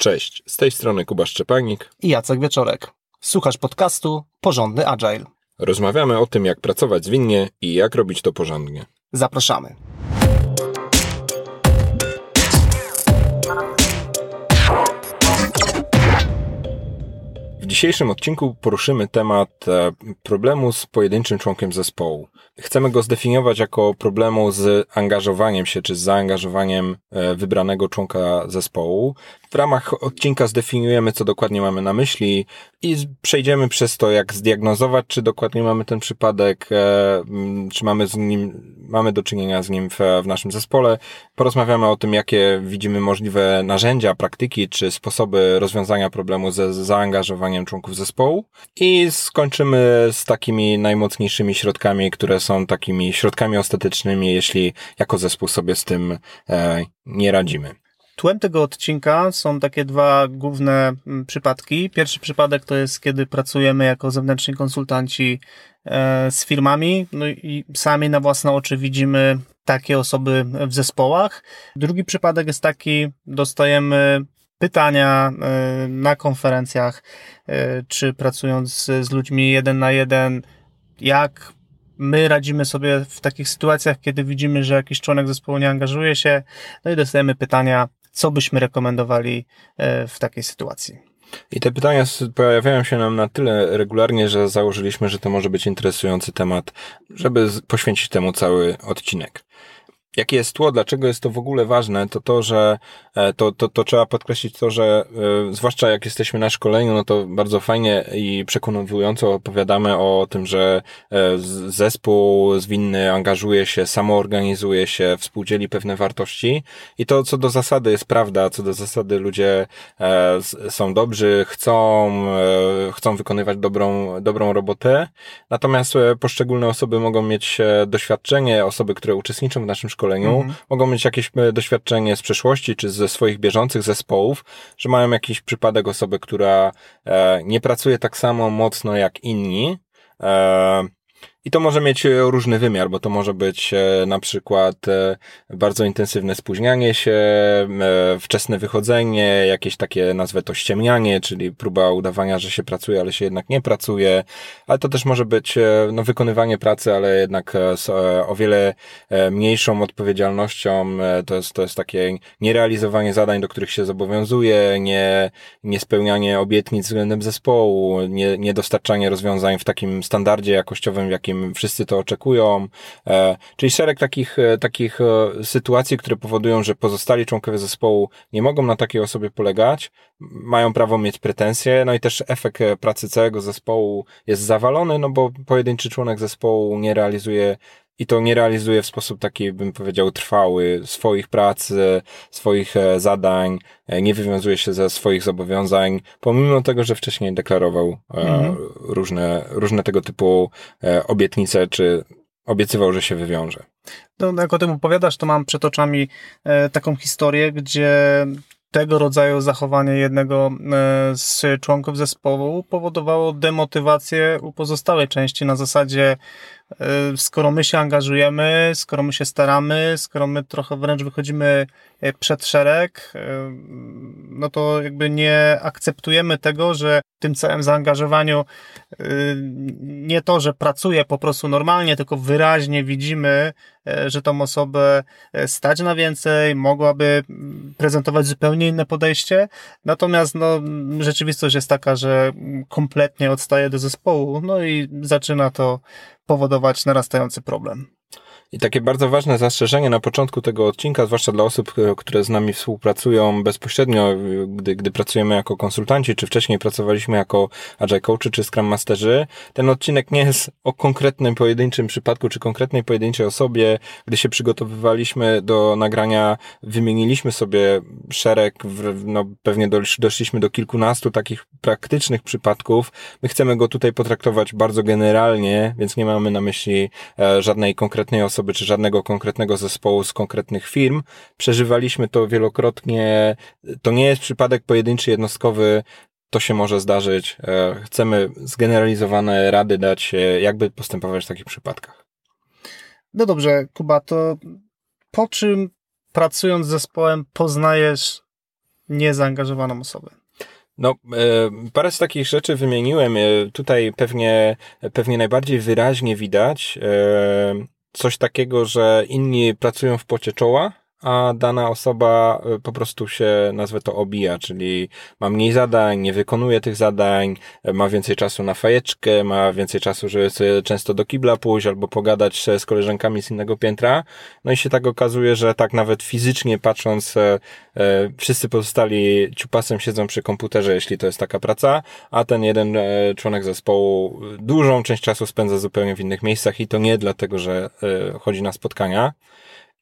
Cześć, z tej strony Kuba Szczepanik i Jacek Wieczorek. Słuchasz podcastu Porządny Agile. Rozmawiamy o tym, jak pracować zwinnie i jak robić to porządnie. Zapraszamy. dzisiejszym odcinku poruszymy temat e, problemu z pojedynczym członkiem zespołu. Chcemy go zdefiniować jako problemu z angażowaniem się, czy z zaangażowaniem e, wybranego członka zespołu. W ramach odcinka zdefiniujemy, co dokładnie mamy na myśli i przejdziemy przez to, jak zdiagnozować, czy dokładnie mamy ten przypadek, e, czy mamy z nim, mamy do czynienia z nim w, w naszym zespole. Porozmawiamy o tym, jakie widzimy możliwe narzędzia, praktyki, czy sposoby rozwiązania problemu ze zaangażowaniem członków zespołu i skończymy z takimi najmocniejszymi środkami, które są takimi środkami ostatecznymi, jeśli jako zespół sobie z tym e, nie radzimy. Tłem tego odcinka są takie dwa główne mm, przypadki. Pierwszy przypadek to jest, kiedy pracujemy jako zewnętrzni konsultanci e, z firmami, no i sami na własne oczy widzimy takie osoby w zespołach. Drugi przypadek jest taki, dostajemy pytania e, na konferencjach, e, czy pracując z ludźmi jeden na jeden, jak my radzimy sobie w takich sytuacjach, kiedy widzimy, że jakiś członek zespołu nie angażuje się, no i dostajemy pytania, co byśmy rekomendowali e, w takiej sytuacji. I te pytania pojawiają się nam na tyle regularnie, że założyliśmy, że to może być interesujący temat, żeby poświęcić temu cały odcinek jakie jest tło, dlaczego jest to w ogóle ważne, to to, że e, to, to, to trzeba podkreślić to, że e, zwłaszcza jak jesteśmy na szkoleniu, no to bardzo fajnie i przekonująco opowiadamy o tym, że e, zespół zwinny angażuje się, samoorganizuje się, współdzieli pewne wartości. I to co do zasady jest prawda, co do zasady ludzie są dobrzy, chcą, chcą wykonywać dobrą, dobrą robotę, natomiast poszczególne osoby mogą mieć doświadczenie, osoby, które uczestniczą w naszym szkoleniu, szkoleniu, mhm. mogą mieć jakieś e, doświadczenie z przeszłości, czy ze swoich bieżących zespołów, że mają jakiś przypadek osoby, która e, nie pracuje tak samo mocno jak inni, e, i to może mieć e, różny wymiar, bo to może być e, na przykład e, bardzo intensywne spóźnianie się, wczesne wychodzenie, jakieś takie nazwę to ściemnianie, czyli próba udawania, że się pracuje, ale się jednak nie pracuje, ale to też może być no, wykonywanie pracy, ale jednak z o wiele mniejszą odpowiedzialnością. To jest, to jest takie nierealizowanie zadań, do których się zobowiązuje, nie, niespełnianie obietnic względem zespołu, nie, niedostarczanie rozwiązań w takim standardzie jakościowym, jakim wszyscy to oczekują. E, czyli szereg takich, e, takich e, sytuacji, które powodują, że pozostali członkowie zespołu nie mogą na takiej osobie polegać, mają prawo mieć pretensje, no i też efekt pracy całego zespołu jest zawalony, no bo pojedynczy członek zespołu nie realizuje i to nie realizuje w sposób taki, bym powiedział, trwały swoich prac, swoich zadań, nie wywiązuje się ze swoich zobowiązań, pomimo tego, że wcześniej deklarował mhm. różne, różne tego typu e, obietnice, czy obiecywał, że się wywiąże. No, jak o tym opowiadasz, to mam przed oczami e, taką historię, gdzie tego rodzaju zachowanie jednego z członków zespołu powodowało demotywację u pozostałej części na zasadzie E, skoro my się angażujemy, skoro my się staramy, skoro my trochę wręcz wychodzimy e, przed szereg, e, no to jakby nie akceptujemy tego, że w tym całym zaangażowaniu nie to, że pracuje po prostu normalnie, tylko wyraźnie widzimy, że tą osobę stać na więcej, mogłaby prezentować zupełnie inne podejście. Natomiast no, rzeczywistość jest taka, że kompletnie odstaje do zespołu, no i zaczyna to powodować narastający problem. I takie bardzo ważne zastrzeżenie na początku tego odcinka, zwłaszcza dla osób, e, które z nami współpracują bezpośrednio, gdy, gdy pracujemy jako konsultanci, czy wcześniej pracowaliśmy jako Agile Coachy, czy Scrum Masterzy, ten odcinek nie jest o konkretnym pojedynczym przypadku, czy konkretnej pojedynczej osobie. Gdy się przygotowywaliśmy do nagrania, wymieniliśmy sobie szereg, no pewnie doszliśmy do kilkunastu takich praktycznych przypadków. My chcemy go tutaj potraktować bardzo generalnie, więc nie mamy na myśli e, żadnej konkretnej osoby, osoby, czy żadnego konkretnego zespołu z konkretnych firm. Przeżywaliśmy to wielokrotnie. To nie jest przypadek pojedynczy, jednostkowy. To się może zdarzyć. E, chcemy zgeneralizowane rady dać, e, jakby postępować w takich przypadkach. No dobrze, Kuba, to po czym pracując z zespołem poznajesz niezaangażowaną osobę? No, parę z takich rzeczy wymieniłem. Tutaj pewnie, pewnie najbardziej wyraźnie widać coś takiego, że inni pracują w pocie czoła, a dana osoba y, po prostu się, nazwę to, obija, czyli ma mniej zadań, nie wykonuje tych zadań, ma więcej czasu na fajeczkę, ma więcej czasu, żeby sobie często do kibla pójść albo pogadać z koleżankami z innego piętra. No i się tak okazuje, że tak nawet fizycznie patrząc, e, wszyscy pozostali ciupasem siedzą przy komputerze, jeśli to jest taka praca, a ten jeden członek zespołu dużą część czasu spędza zupełnie w innych miejscach i to nie dlatego, że chodzi na spotkania.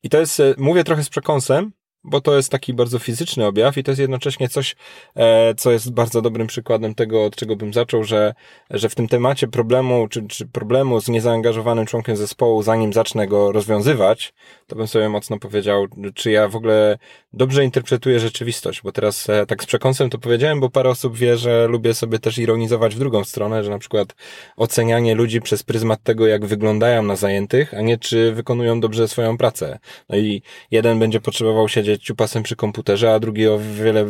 I to jest, e, mówię trochę z przekąsem, bo to jest taki bardzo fizyczny objaw i to jest jednocześnie coś, e, co jest bardzo dobrym przykładem tego, od czego bym zaczął, że, że w tym temacie problemu, czy, czy problemu z niezaangażowanym członkiem zespołu, zanim zacznę go rozwiązywać, to bym sobie mocno powiedział, czy ja w ogóle dobrze interpretuję rzeczywistość, bo teraz e, tak z przekąsem to powiedziałem, bo parę osób wie, że lubię sobie też ironizować w drugą stronę, że na przykład ocenianie ludzi przez pryzmat tego, jak wyglądają na zajętych, a nie czy wykonują dobrze swoją pracę. No i jeden będzie potrzebował siedzieć ciupasem przy komputerze, a drugi o wiele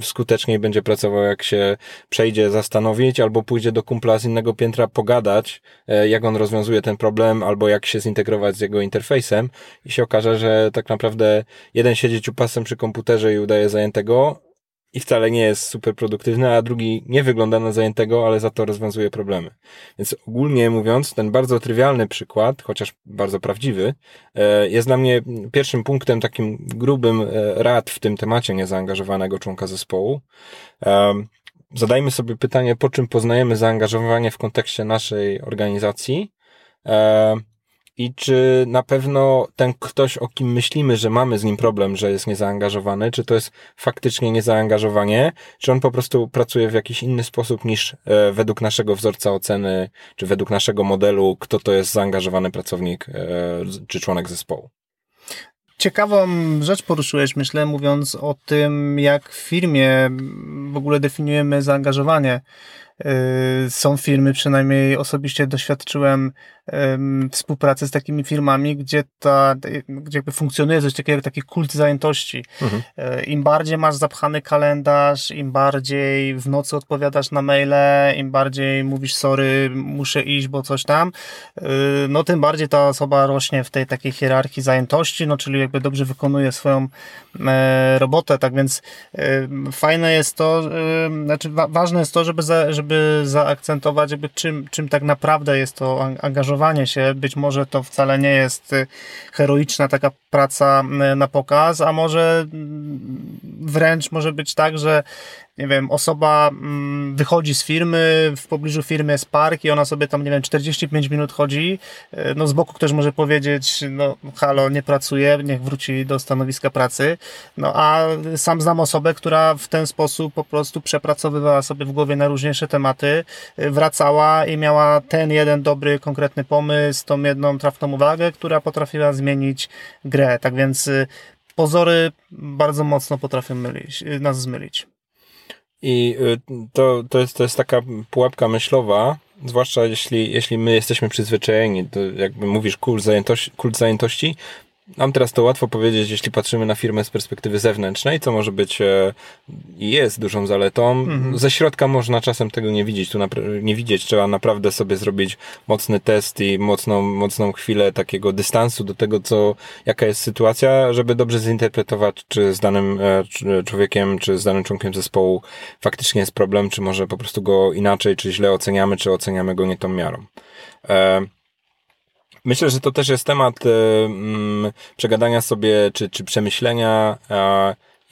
skuteczniej będzie pracował, jak się przejdzie zastanowić, albo pójdzie do kumpla z innego piętra pogadać, e, jak on rozwiązuje ten problem, albo jak się zintegrować z jego interfejsem. I się okaże, że tak naprawdę jeden siedzi ciupasem przy komputerze i udaje zajętego, i wcale nie jest super produktywny, a drugi nie wygląda na zajętego, ale za to rozwiązuje problemy. Więc ogólnie mówiąc, ten bardzo trywialny przykład, chociaż bardzo prawdziwy, e, jest dla mnie pierwszym punktem takim grubym e, rad w tym temacie niezaangażowanego członka zespołu. E, zadajmy sobie pytanie, po czym poznajemy zaangażowanie w kontekście naszej organizacji i czy na pewno ten ktoś, o kim myślimy, że mamy z nim problem, że jest niezaangażowany, czy to jest faktycznie niezaangażowanie, czy on po prostu pracuje w jakiś inny sposób niż e, według naszego wzorca oceny, czy według naszego modelu, kto to jest zaangażowany pracownik e, czy członek zespołu. Ciekawą rzecz poruszyłeś, myślę, mówiąc o tym, jak w firmie w ogóle definiujemy zaangażowanie. E, są firmy, przynajmniej osobiście doświadczyłem współpracy z takimi firmami, gdzie ta, gdzie jakby funkcjonuje coś takiego jak taki kult zajętości. Mhm. E, Im bardziej masz zapchany kalendarz, im bardziej w nocy odpowiadasz na maile, im bardziej mówisz sorry, muszę iść, bo coś tam, e, no tym bardziej ta osoba rośnie w tej takiej hierarchii zajętości, no czyli jakby dobrze wykonuje swoją e, robotę, tak więc fajne jest to, znaczy ważne jest to, żeby, za, żeby zaakcentować jakby czym, czym tak naprawdę jest to angażowanie się. Być może to wcale nie jest y, heroiczna taka praca y, na pokaz, a może mm, wręcz może być tak, że nie wiem, osoba mm, wychodzi z firmy, w pobliżu firmy jest park i ona sobie tam, nie wiem, 45 minut chodzi, e, no z boku ktoś może powiedzieć, no halo, nie pracuje, niech wróci do stanowiska pracy, no a sam znam osobę, która w ten sposób po prostu przepracowywała sobie w głowie na różniejsze tematy, e, wracała i miała ten jeden dobry, konkretny pomysł, tą jedną trafną uwagę, która potrafiła zmienić grę, tak więc e, pozory bardzo mocno potrafią mylić, nas zmylić. I y, to, to, jest, to jest taka pułapka myślowa, zwłaszcza jeśli, jeśli my jesteśmy przyzwyczajeni, to jakby mówisz kult zajętości, kult zajętości nam teraz to łatwo powiedzieć, jeśli patrzymy na firmę z perspektywy zewnętrznej, co może być e, i jest dużą zaletą. Mhm. Ze środka można czasem tego nie widzieć. Tu nie widzieć, trzeba naprawdę sobie zrobić mocny test i mocną, mocną chwilę takiego dystansu do tego, co, jaka jest sytuacja, żeby dobrze zinterpretować, czy z danym e, człowiekiem, czy z danym członkiem zespołu faktycznie jest problem, czy może po prostu go inaczej, czy źle oceniamy, czy oceniamy go nie tą miarą. E, Myślę, że to też jest temat e, mm, przegadania sobie, czy, czy przemyślenia,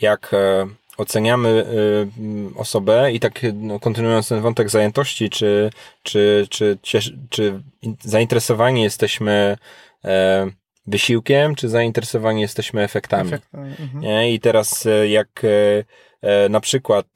jak e, oceniamy e, mm, osobę i tak no, kontynuując ten wątek zajętości, czy, czy, czy, czy, czy zainteresowani jesteśmy wysiłkiem, czy zainteresowani jesteśmy efektami. mhm. I teraz jak na przykład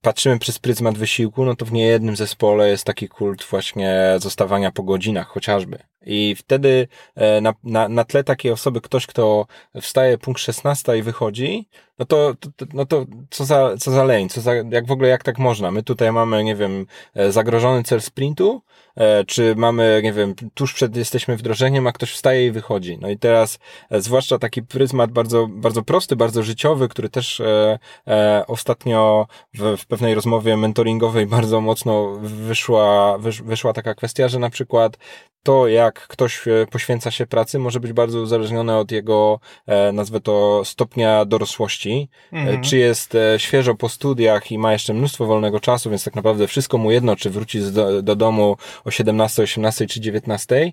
patrzymy przez pryzmat wysiłku, no to w niejednym zespole jest taki kult właśnie zostawania po godzinach chociażby. I wtedy e, na, na, na tle takiej osoby ktoś, kto wstaje punkt 16 i wychodzi, no to, to, no to co za, co za leń, co za, jak w ogóle, jak tak można? My tutaj mamy, nie wiem, e, zagrożony cel sprintu, e, czy mamy, nie wiem, tuż przed jesteśmy wdrożeniem, a ktoś wstaje i wychodzi. No i teraz, zwłaszcza taki pryzmat bardzo, bardzo prosty, bardzo życiowy, który też e, e, ostatnio w, w pewnej rozmowie mentoringowej bardzo mocno wyszła, wysz, wyszła taka kwestia, że na przykład to, jak ktoś e, poświęca się pracy, może być bardzo uzależnione od jego, e, nazwę to, stopnia dorosłości. E, mhm. Czy jest świeżo po studiach i ma jeszcze mnóstwo wolnego czasu, więc tak naprawdę wszystko mu jedno, czy wróci do, do domu o 17, 18 czy 19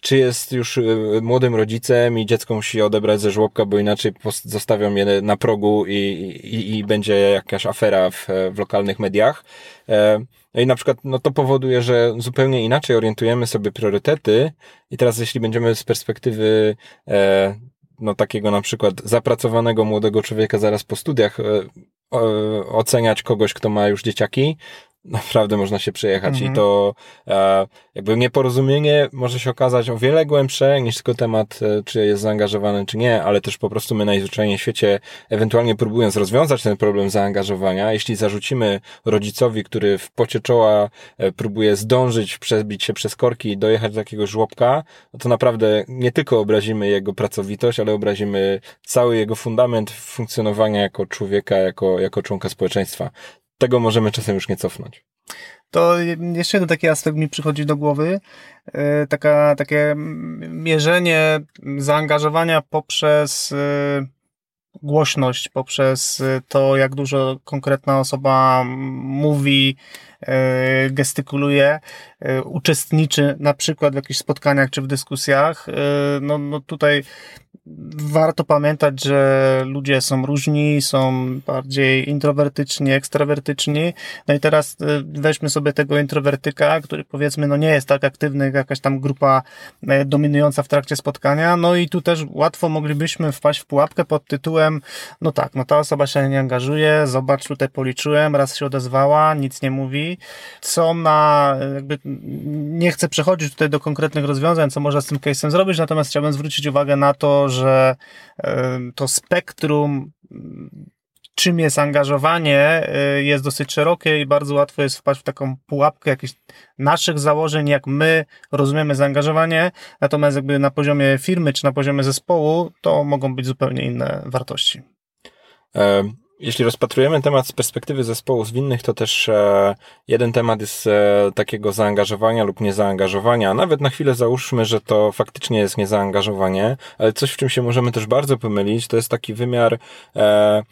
czy jest już młodym rodzicem i dziecko musi odebrać ze żłobka, bo inaczej zostawią je na progu i, i, i będzie jakaś afera w, w lokalnych mediach. No i na przykład no to powoduje, że zupełnie inaczej orientujemy sobie priorytety i teraz jeśli będziemy z perspektywy e, no takiego na przykład zapracowanego młodego człowieka zaraz po studiach e, oceniać kogoś, kto ma już dzieciaki, naprawdę można się przejechać mhm. i to e, jakby nieporozumienie może się okazać o wiele głębsze niż tylko temat, e, czy jest zaangażowany, czy nie, ale też po prostu my najzwyczajniej w świecie, ewentualnie próbując rozwiązać ten problem zaangażowania, jeśli zarzucimy rodzicowi, który w pocie czoła e, próbuje zdążyć, przebić się przez korki i dojechać do jakiegoś żłobka, no to naprawdę nie tylko obrazimy jego pracowitość, ale obrazimy cały jego fundament funkcjonowania jako człowieka, jako, jako członka społeczeństwa tego możemy czasem już nie cofnąć. To jeszcze jeden taki aspekt mi przychodzi do głowy. E, taka, takie mierzenie zaangażowania poprzez e, głośność, poprzez to, jak dużo konkretna osoba mówi, gestykuluje, uczestniczy na przykład w jakichś spotkaniach czy w dyskusjach. No, no tutaj warto pamiętać, że ludzie są różni, są bardziej introwertyczni, ekstrawertyczni. No i teraz weźmy sobie tego introwertyka, który powiedzmy, no nie jest tak aktywny jak jakaś tam grupa e, dominująca w trakcie spotkania. No i tu też łatwo moglibyśmy wpaść w pułapkę pod tytułem, no tak, no ta osoba się nie angażuje, zobacz, tutaj policzyłem, raz się odezwała, nic nie mówi. Co ma, jakby, nie chcę przechodzić tutaj do konkretnych rozwiązań, co można z tym case'em zrobić, natomiast chciałbym zwrócić uwagę na to, że to spektrum czym jest angażowanie, y, jest dosyć szerokie i bardzo łatwo jest wpaść w taką pułapkę jakichś naszych założeń, jak my rozumiemy zaangażowanie, natomiast jakby na poziomie firmy czy na poziomie zespołu, to mogą być zupełnie inne wartości. Jeśli rozpatrujemy temat z perspektywy zespołu zwinnych, to też e, jeden temat jest e, takiego zaangażowania lub niezaangażowania. Nawet na chwilę załóżmy, że to faktycznie jest niezaangażowanie, ale coś, w czym się możemy też bardzo pomylić, to jest taki wymiar e,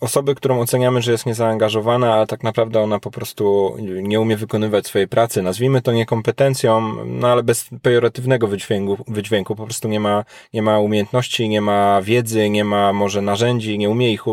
osoby, którą oceniamy, że jest niezaangażowana, ale tak naprawdę ona po prostu nie umie wykonywać swojej pracy. Nazwijmy to niekompetencją, no ale bez pejoratywnego wydźwięku, wydźwięku. Po prostu nie ma, nie ma umiejętności, nie ma wiedzy, nie ma może narzędzi, nie umie ich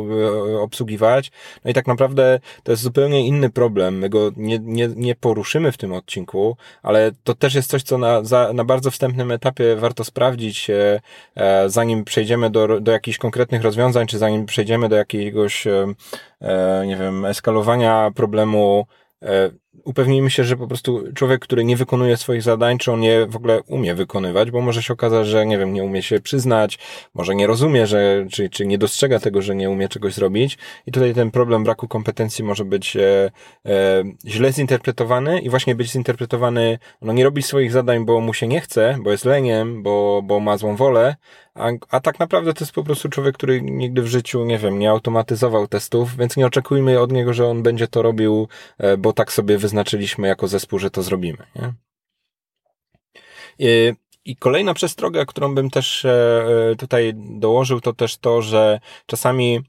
obsługiwać. No i tak naprawdę to jest zupełnie inny problem. My go nie, nie, nie poruszymy w tym odcinku, ale to też jest coś, co na, za, na bardzo wstępnym etapie warto sprawdzić, e, e, zanim przejdziemy do, do jakichś konkretnych rozwiązań, czy zanim przejdziemy do jakiejś jakiegoś, e, nie wiem, eskalowania problemu e, upewnijmy się, że po prostu człowiek, który nie wykonuje swoich zadań, czy on je w ogóle umie wykonywać, bo może się okazać, że nie wiem, nie umie się przyznać, może nie rozumie, że, czy, czy nie dostrzega tego, że nie umie czegoś zrobić. I tutaj ten problem braku kompetencji może być e, e, źle zinterpretowany i właśnie być zinterpretowany, no nie robi swoich zadań, bo mu się nie chce, bo jest leniem, bo, bo ma złą wolę, a, a tak naprawdę to jest po prostu człowiek, który nigdy w życiu, nie wiem, nie automatyzował testów, więc nie oczekujmy od niego, że on będzie to robił, e, bo tak sobie wyznaczyliśmy jako zespół, że to zrobimy. Nie? I, i kolejna przestroga, którą bym też e, e, tutaj dołożył, to też to, że czasami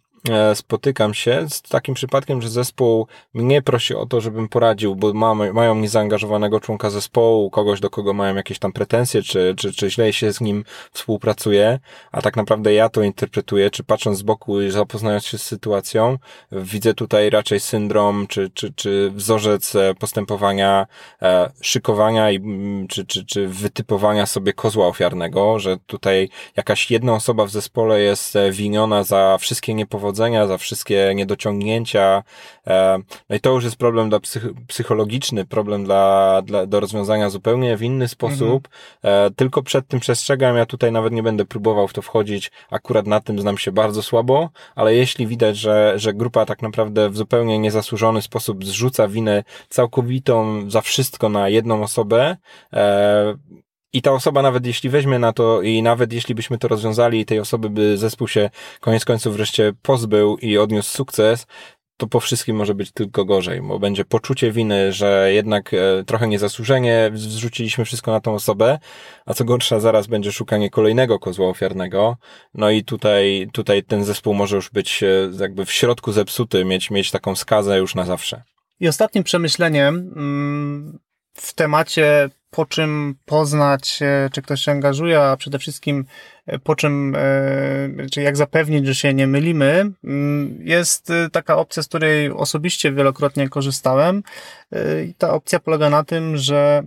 spotykam się z takim przypadkiem, że zespół mnie prosi o to, żebym poradził, bo mamy, mają niezaangażowanego członka zespołu, kogoś, do kogo mają jakieś tam pretensje, czy, czy, czy źle się z nim współpracuje, a tak naprawdę ja to interpretuję, czy patrząc z boku i zapoznając się z sytuacją, widzę tutaj raczej syndrom, czy, czy, czy wzorzec e, postępowania, e, szykowania i, czy, czy, czy wytypowania sobie kozła ofiarnego, że tutaj jakaś jedna osoba w zespole jest winiona za wszystkie niepowodzenia niepowodzenia, za wszystkie niedociągnięcia. E, no i to już jest problem dla psych psychologiczny, problem dla, dla, do rozwiązania zupełnie w inny sposób. Mhm. Tylko przed tym przestrzegam, ja tutaj nawet nie będę próbował w to wchodzić, akurat na tym znam się bardzo słabo, ale jeśli widać, że, że grupa tak naprawdę w zupełnie niezasłużony sposób zrzuca winę całkowitą za wszystko na jedną osobę, i ta osoba nawet jeśli weźmie na to i nawet jeśli byśmy to rozwiązali i tej osoby by zespół się koniec końców wreszcie pozbył i odniósł sukces, to po wszystkim może być tylko gorzej, bo będzie poczucie winy, że jednak e, trochę niezasłużenie zrzuciliśmy wszystko na tą osobę, a co gorsza, zaraz będzie szukanie kolejnego kozła ofiarnego. No i tutaj, tutaj ten zespół może już być e, jakby w środku zepsuty, mieć, mieć taką skazę już na zawsze. I ostatnim przemyśleniem mm, w temacie po czym poznać, e, czy ktoś się angażuje, a przede wszystkim e, po czym, e, czy jak zapewnić, że się nie mylimy, mm, jest taka opcja, z której osobiście wielokrotnie korzystałem. I ta opcja polega na tym, że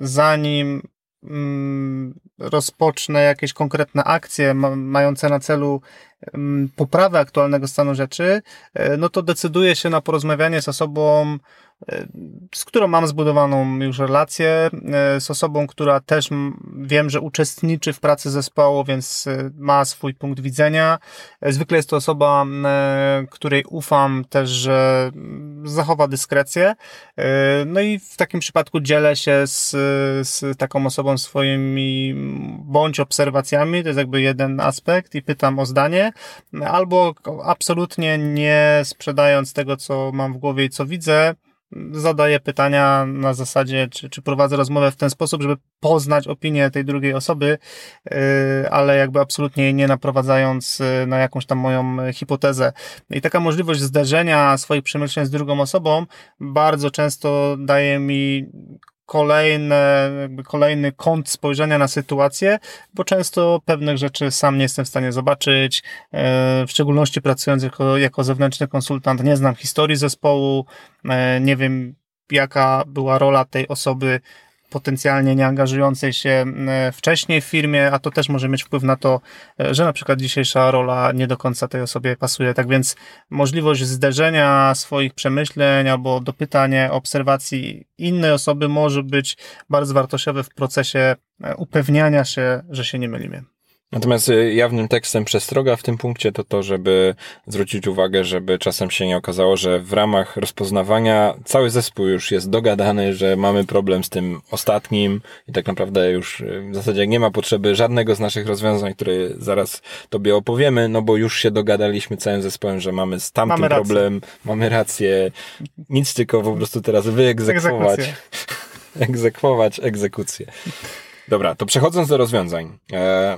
zanim mm, rozpocznę jakieś konkretne akcje mające na celu mm, poprawę aktualnego stanu rzeczy, no to decyduję się na porozmawianie z osobą, z którą mam zbudowaną już relację, e, z osobą, która też wiem, że uczestniczy w pracy zespołu, więc e, ma swój punkt widzenia. E, zwykle jest to osoba, której ufam też, że zachowa dyskrecję. No i w takim przypadku dzielę się z, z taką osobą swoimi bądź obserwacjami, to jest jakby jeden aspekt i pytam o zdanie, albo absolutnie nie sprzedając tego, co mam w głowie i co widzę, zadaję pytania na zasadzie, czy, czy prowadzę rozmowę w ten sposób, żeby poznać opinię tej drugiej osoby, yy, ale jakby absolutnie nie naprowadzając yy, na jakąś tam moją hipotezę. I taka możliwość zderzenia swoich przemyśleń z drugą osobą bardzo często daje mi kolejne, jakby kolejny kąt spojrzenia na sytuację, bo często pewnych rzeczy sam nie jestem w stanie zobaczyć, e, w szczególności pracując jako, jako zewnętrzny konsultant, nie znam historii zespołu, e, nie wiem jaka była rola tej osoby potencjalnie nie angażującej się wcześniej w firmie, a to też może mieć wpływ na to, e, że na przykład dzisiejsza rola nie do końca tej osobie pasuje. Tak więc możliwość zderzenia swoich przemyśleń albo dopytanie obserwacji innej osoby może być bardzo wartościowe w procesie e, upewniania się, że się nie mylimy. Natomiast y, jawnym tekstem przestroga w tym punkcie to to, żeby zwrócić uwagę, żeby czasem się nie okazało, że w ramach rozpoznawania cały zespół już jest dogadany, że mamy problem z tym ostatnim i tak naprawdę już y, w zasadzie nie ma potrzeby żadnego z naszych rozwiązań, które zaraz tobie opowiemy, no bo już się dogadaliśmy całym zespołem, że mamy z tamtym mamy problem, mamy rację, nic tylko po prostu teraz wyegzekwować. Egzekwować egzekucję. Dobra, to przechodząc do rozwiązań. E,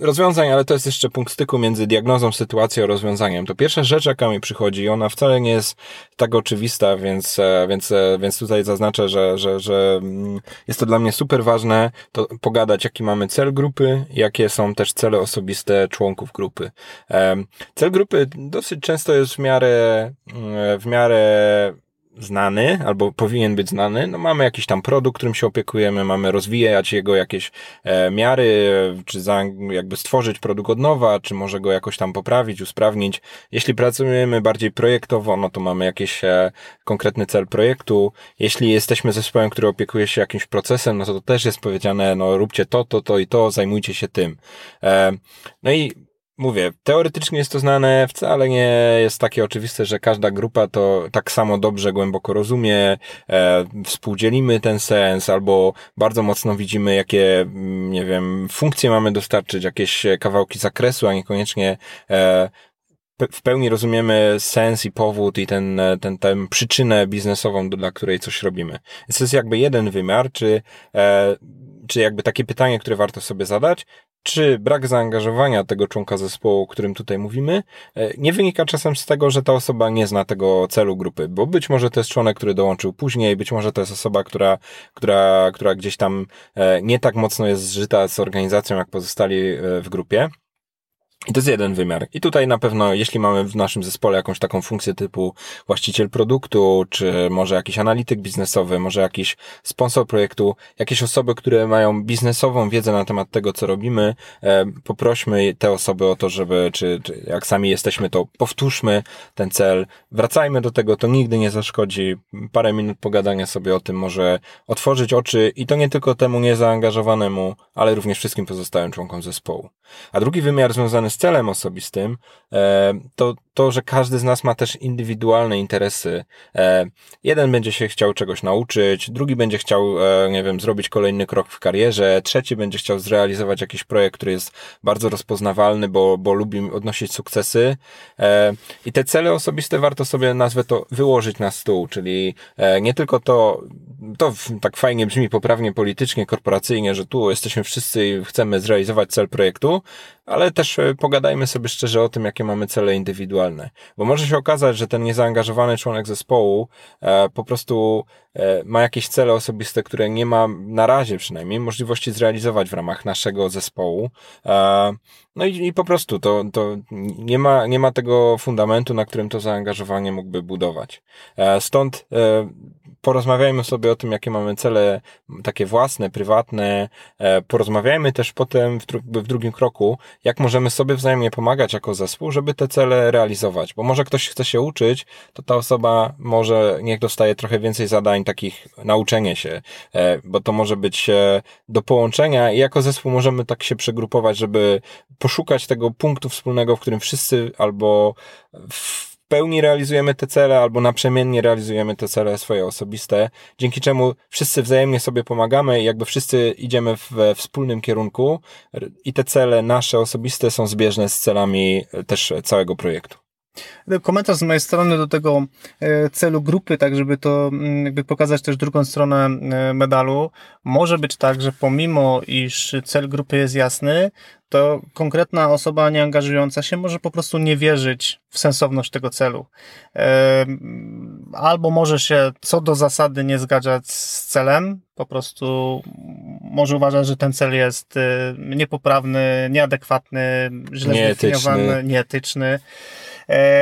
rozwiązań, ale to jest jeszcze punkt styku między diagnozą sytuacji a rozwiązaniem. To pierwsza rzecz, jaka mi przychodzi, ona wcale nie jest tak oczywista, więc, e, więc, e, więc tutaj zaznaczę, że, że, że mm, jest to dla mnie super ważne, to pogadać, jaki mamy cel grupy, jakie są też cele osobiste członków grupy. Cel grupy dosyć często jest w miarę, mm, w miarę znany, albo powinien być znany, no mamy jakiś tam produkt, którym się opiekujemy, mamy rozwijać jego jakieś e, miary, czy za, jakby stworzyć produkt od nowa, czy może go jakoś tam poprawić, usprawnić. Jeśli pracujemy bardziej projektowo, no to mamy jakiś e, konkretny cel projektu. Jeśli jesteśmy zespołem, który opiekuje się jakimś procesem, no to, też jest powiedziane, no róbcie to, to, to i to, zajmujcie się tym. E, no i mówię, teoretycznie jest to znane, wcale nie jest takie oczywiste, że każda grupa to tak samo dobrze, głęboko rozumie, e, współdzielimy ten sens, albo bardzo mocno widzimy, jakie, mm, nie wiem, funkcje mamy dostarczyć, jakieś kawałki zakresu, a niekoniecznie e, w pełni rozumiemy sens i powód i ten, ten, ten przyczynę biznesową, dla której coś robimy. Więc to jest jakby jeden wymiar, czy, e, czy jakby takie pytanie, które warto sobie zadać, czy brak zaangażowania tego członka zespołu, o którym tutaj mówimy, e, nie wynika czasem z tego, że ta osoba nie zna tego celu grupy, bo być może to jest członek, który dołączył później, być może to jest osoba, która, która, która gdzieś tam e, nie tak mocno jest zżyta z organizacją, jak pozostali e, w grupie. I to jest jeden wymiar. I tutaj na pewno, jeśli mamy w naszym zespole jakąś taką funkcję typu właściciel produktu, czy może jakiś analityk biznesowy, może jakiś sponsor projektu, jakieś osoby, które mają biznesową wiedzę na temat tego, co robimy, e, poprośmy te osoby o to, żeby, czy, czy jak sami jesteśmy, to powtórzmy ten cel, wracajmy do tego, to nigdy nie zaszkodzi. Parę minut pogadania sobie o tym może otworzyć oczy i to nie tylko temu niezaangażowanemu, ale również wszystkim pozostałym członkom zespołu. A drugi wymiar związany z celem osobistym, to to, że każdy z nas ma też indywidualne interesy. E, jeden będzie się chciał czegoś nauczyć, drugi będzie chciał, e, nie wiem, zrobić kolejny krok w karierze, trzeci będzie chciał zrealizować jakiś projekt, który jest bardzo rozpoznawalny, bo, bo lubi odnosić sukcesy. I te cele osobiste warto sobie, nazwę to, wyłożyć na stół, czyli nie tylko to, to tak fajnie brzmi poprawnie politycznie, korporacyjnie, że tu jesteśmy wszyscy i chcemy zrealizować cel projektu, ale też e, pogadajmy sobie szczerze o tym, jakie mamy cele indywidualne. Bo może się okazać, że ten niezaangażowany członek zespołu e, po prostu ma jakieś cele osobiste, które nie ma na razie przynajmniej możliwości zrealizować w ramach naszego zespołu. E, no i, i po prostu to, to nie, ma, nie ma tego fundamentu, na którym to zaangażowanie mógłby budować. E, stąd e, porozmawiajmy sobie o tym, jakie mamy cele takie własne, prywatne. E, porozmawiajmy też potem w, w drugim kroku, jak możemy sobie wzajemnie pomagać jako zespół, żeby te cele realizować. Bo może ktoś chce się uczyć, to ta osoba może niech dostaje trochę więcej zadań takich nauczenie się, e, bo to może być e, do połączenia i jako zespół możemy tak się przegrupować, żeby poszukać tego punktu wspólnego, w którym wszyscy albo w pełni realizujemy te cele albo naprzemiennie realizujemy te cele swoje osobiste, dzięki czemu wszyscy wzajemnie sobie pomagamy i jakby wszyscy idziemy we wspólnym kierunku i te cele nasze osobiste są zbieżne z celami też całego projektu. Komentarz z mojej strony do tego e, celu grupy, tak żeby to mm, jakby pokazać też drugą stronę e, medalu. Może być tak, że pomimo iż cel grupy jest jasny, to konkretna osoba nieangażująca się może po prostu nie wierzyć w sensowność tego celu. E, albo może się co do zasady nie zgadzać z celem, po prostu może uważać, że ten cel jest niepoprawny, nieadekwatny, źle zdefiniowany, nieetyczny.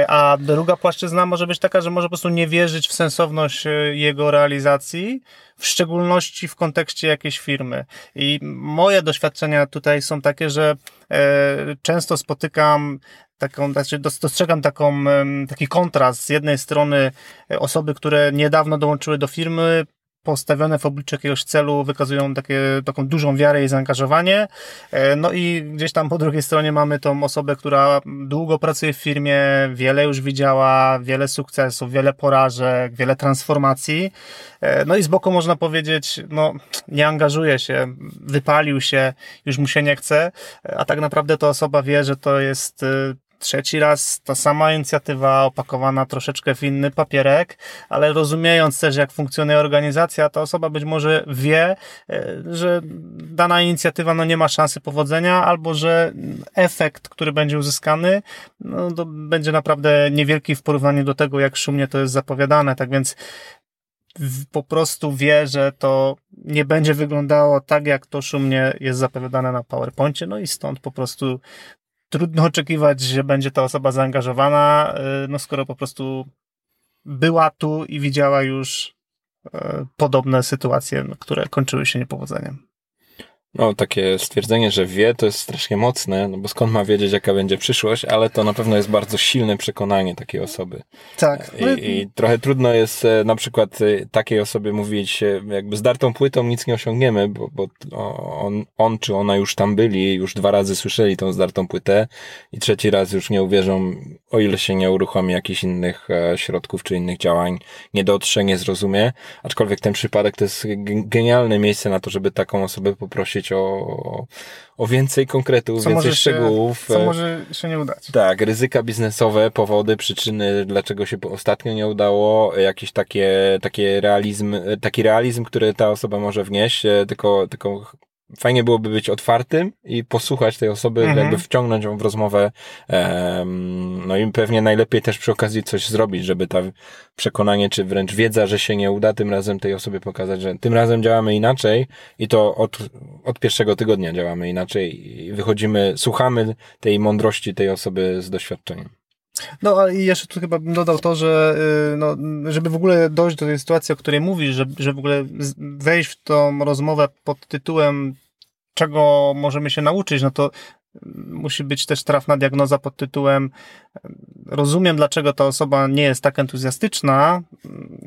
A druga płaszczyzna może być taka, że może po prostu nie wierzyć w sensowność e, jego realizacji, w szczególności w kontekście jakiejś firmy. I moje doświadczenia tutaj są takie, że e, często spotykam taką, znaczy dostrzegam taką, taki kontrast z jednej strony osoby, które niedawno dołączyły do firmy, postawione w obliczu jakiegoś celu wykazują takie, taką dużą wiarę i zaangażowanie. E, no i gdzieś tam po drugiej stronie mamy tą osobę, która długo pracuje w firmie, wiele już widziała, wiele sukcesów, wiele porażek, wiele transformacji. E, no i z boku można powiedzieć, no nie angażuje się, wypalił się, już mu się nie chce, a tak naprawdę ta osoba wie, że to jest e, trzeci raz ta sama inicjatywa opakowana troszeczkę w inny papierek, ale rozumiejąc też, jak funkcjonuje organizacja, ta osoba być może wie, e, że dana inicjatywa no, nie ma szansy powodzenia, albo że efekt, który będzie uzyskany, no, będzie naprawdę niewielki w porównaniu do tego, jak szumnie to jest zapowiadane. Tak więc po prostu wie, że to nie będzie wyglądało tak, jak to szumnie jest zapowiadane na PowerPoincie, no i stąd po prostu trudno oczekiwać, że będzie ta osoba zaangażowana, y, no skoro po prostu była tu i widziała już y, podobne sytuacje, które kończyły się niepowodzeniem. No, takie stwierdzenie, że wie, to jest strasznie mocne, no bo skąd ma wiedzieć, jaka będzie przyszłość, ale to na pewno jest bardzo silne przekonanie takiej osoby. Tak. I, i trochę trudno jest e, na przykład e, takiej osobie mówić, e, jakby z dartą płytą nic nie osiągniemy, bo, bo on, on czy ona już tam byli, już dwa razy słyszeli tą zdartą płytę i trzeci raz już nie uwierzą, o ile się nie uruchomi jakichś innych środków czy innych działań, nie dotrze, nie zrozumie. Aczkolwiek ten przypadek to jest genialne miejsce na to, żeby taką osobę poprosić o, o więcej konkretów, co więcej szczegółów. Się, co może się nie udać. Tak, ryzyka biznesowe, powody, przyczyny, dlaczego się ostatnio nie udało, jakieś takie, takie realizm, taki realizm, który ta osoba może wnieść, e, tylko, tylko fajnie byłoby być otwartym i posłuchać tej osoby, mhm. jakby wciągnąć ją w rozmowę. No i pewnie najlepiej też przy okazji coś zrobić, żeby ta przekonanie, czy wręcz wiedza, że się nie uda, tym razem tej osobie pokazać, że tym razem działamy inaczej i to od, od pierwszego tygodnia działamy inaczej i wychodzimy, słuchamy tej mądrości tej osoby z doświadczeniem. No, a jeszcze tu chyba bym dodał to, że y, no, żeby w ogóle dojść do tej sytuacji, o której mówisz, że, że w ogóle wejść w tą rozmowę pod tytułem czego możemy się nauczyć, no to musi być też trafna diagnoza pod tytułem rozumiem, dlaczego ta osoba nie jest tak entuzjastyczna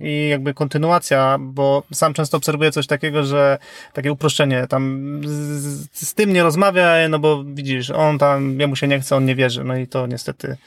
i jakby kontynuacja, bo sam często obserwuję coś takiego, że takie uproszczenie, tam z, z tym nie rozmawia, no bo widzisz, on tam, jemu się nie chce, on nie wierzy, no i to niestety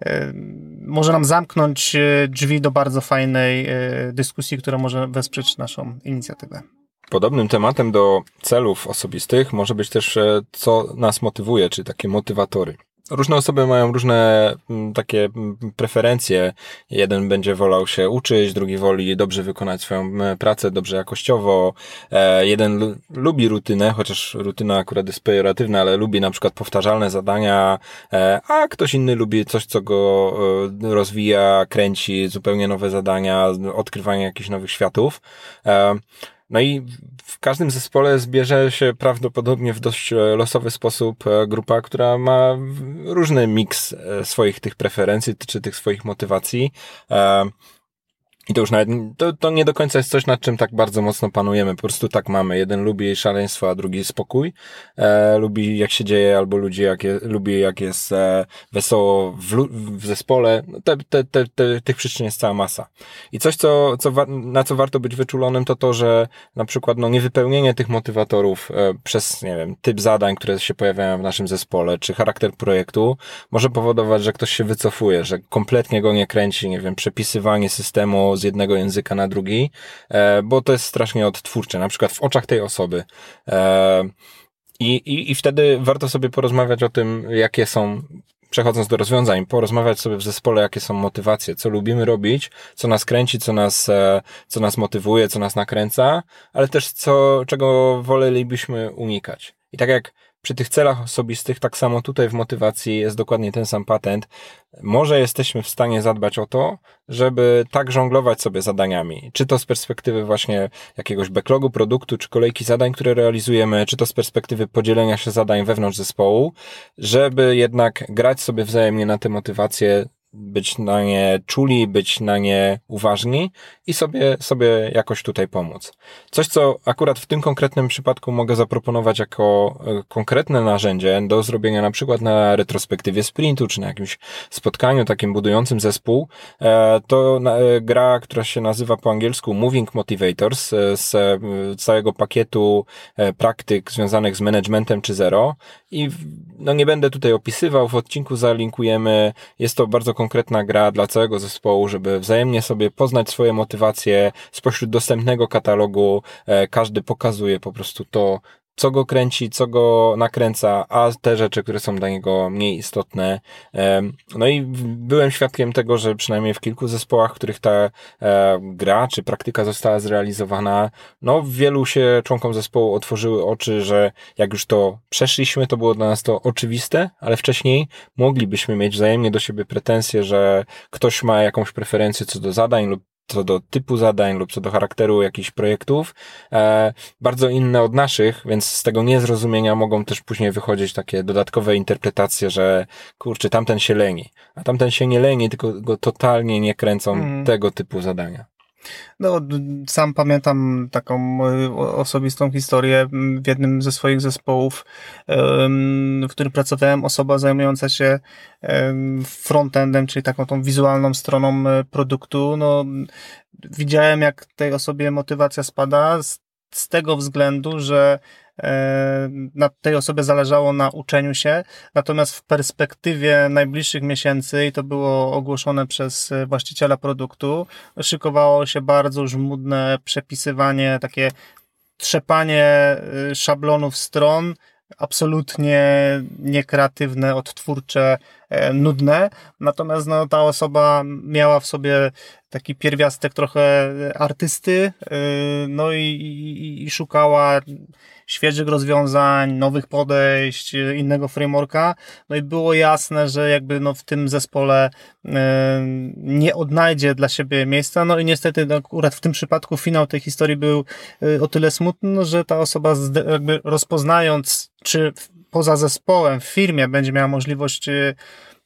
e, może nam zamknąć e, drzwi do bardzo fajnej e, dyskusji, która może wesprzeć naszą inicjatywę. Podobnym tematem do celów osobistych może być też, e, co nas motywuje, czy takie motywatory. Różne osoby mają różne takie preferencje. Jeden będzie wolał się uczyć, drugi woli dobrze wykonać swoją pracę, dobrze jakościowo. E, jeden lubi rutynę, chociaż rutyna akurat jest pejoratywna, ale lubi na przykład powtarzalne zadania, e, a ktoś inny lubi coś, co go rozwija, kręci, zupełnie nowe zadania, odkrywanie jakichś nowych światów. No i w każdym zespole zbierze się prawdopodobnie w dość e, losowy sposób e, grupa, która ma różny miks e, swoich tych preferencji, czy tych swoich motywacji. I to już nawet, to, to nie do końca jest coś, nad czym tak bardzo mocno panujemy. Po prostu tak mamy. Jeden lubi szaleństwo, a drugi spokój. E, lubi jak się dzieje, albo ludzi jak je, lubi jak jest e, wesoło w, w zespole. No, te, te, te, te, tych przyczyn jest cała masa. I coś, co, co, na co warto być wyczulonym, to to, że na przykład no, niewypełnienie tych motywatorów e, przez, nie wiem, typ zadań, które się pojawiają w naszym zespole, czy charakter projektu, może powodować, że ktoś się wycofuje, że kompletnie go nie kręci, nie wiem, przepisywanie systemu z jednego języka na drugi, e, bo to jest strasznie odtwórcze, na przykład w oczach tej osoby. E, I, i, I wtedy warto sobie porozmawiać o tym, jakie są przechodząc do rozwiązań, porozmawiać sobie w zespole, jakie są motywacje, co lubimy robić, co nas kręci, co nas, e, co nas motywuje, co nas nakręca, ale też co, czego wolelibyśmy unikać. I tak jak przy tych celach osobistych, tak samo tutaj w motywacji jest dokładnie ten sam patent. Może jesteśmy w stanie zadbać o to, żeby tak żonglować sobie zadaniami. Czy to z perspektywy właśnie jakiegoś backlogu produktu, czy kolejki zadań, które realizujemy, czy to z perspektywy podzielenia się zadań wewnątrz zespołu, żeby jednak grać sobie wzajemnie na te motywacje być na nie czuli, być na nie uważni i sobie, sobie jakoś tutaj pomóc. Coś, co akurat w tym konkretnym przypadku mogę zaproponować jako e, konkretne narzędzie do zrobienia na przykład na retrospektywie sprintu, czy na jakimś spotkaniu takim budującym zespół, e, to e, gra, która się nazywa po angielsku Moving Motivators z całego pakietu praktyk związanych z managementem czy zero i no nie będę tutaj opisywał, w odcinku zalinkujemy, jest to bardzo konkretna gra dla całego zespołu, żeby wzajemnie sobie poznać swoje motywacje spośród dostępnego katalogu. E, każdy pokazuje po prostu to, co go kręci, co go nakręca, a te rzeczy, które są dla niego mniej istotne. No i byłem świadkiem tego, że przynajmniej w kilku zespołach, w których ta e, gra czy praktyka została zrealizowana, no wielu się członkom zespołu otworzyły oczy, że jak już to przeszliśmy, to było dla nas to oczywiste, ale wcześniej moglibyśmy mieć wzajemnie do siebie pretensje, że ktoś ma jakąś preferencję co do zadań lub co do typu zadań lub co do charakteru jakichś projektów, e, bardzo inne od naszych, więc z tego niezrozumienia mogą też później wychodzić takie dodatkowe interpretacje, że kurczę, tamten się leni, a tamten się nie leni, tylko go totalnie nie kręcą mm. tego typu zadania. No, sam pamiętam taką osobistą historię w jednym ze swoich zespołów, w którym pracowałem, osoba zajmująca się frontendem, czyli taką tą wizualną stroną e, produktu. No, widziałem, jak tej osobie motywacja spada z, tego względu, że na tej osobie zależało na uczeniu się, natomiast w perspektywie najbliższych miesięcy, i to było ogłoszone przez właściciela produktu, szykowało się bardzo żmudne przepisywanie, takie trzepanie y, szablonów stron, absolutnie niekreatywne, odtwórcze, e, nudne. Natomiast no, ta osoba miała w sobie taki pierwiastek trochę artysty, no i, i, i szukała świeżych rozwiązań, nowych podejść, innego frameworka. No i było jasne, że jakby no w tym zespole nie odnajdzie dla siebie miejsca. No i niestety no, akurat w tym przypadku finał tej historii był o tyle smutny, że ta osoba jakby rozpoznając, czy poza zespołem, w firmie będzie miała możliwość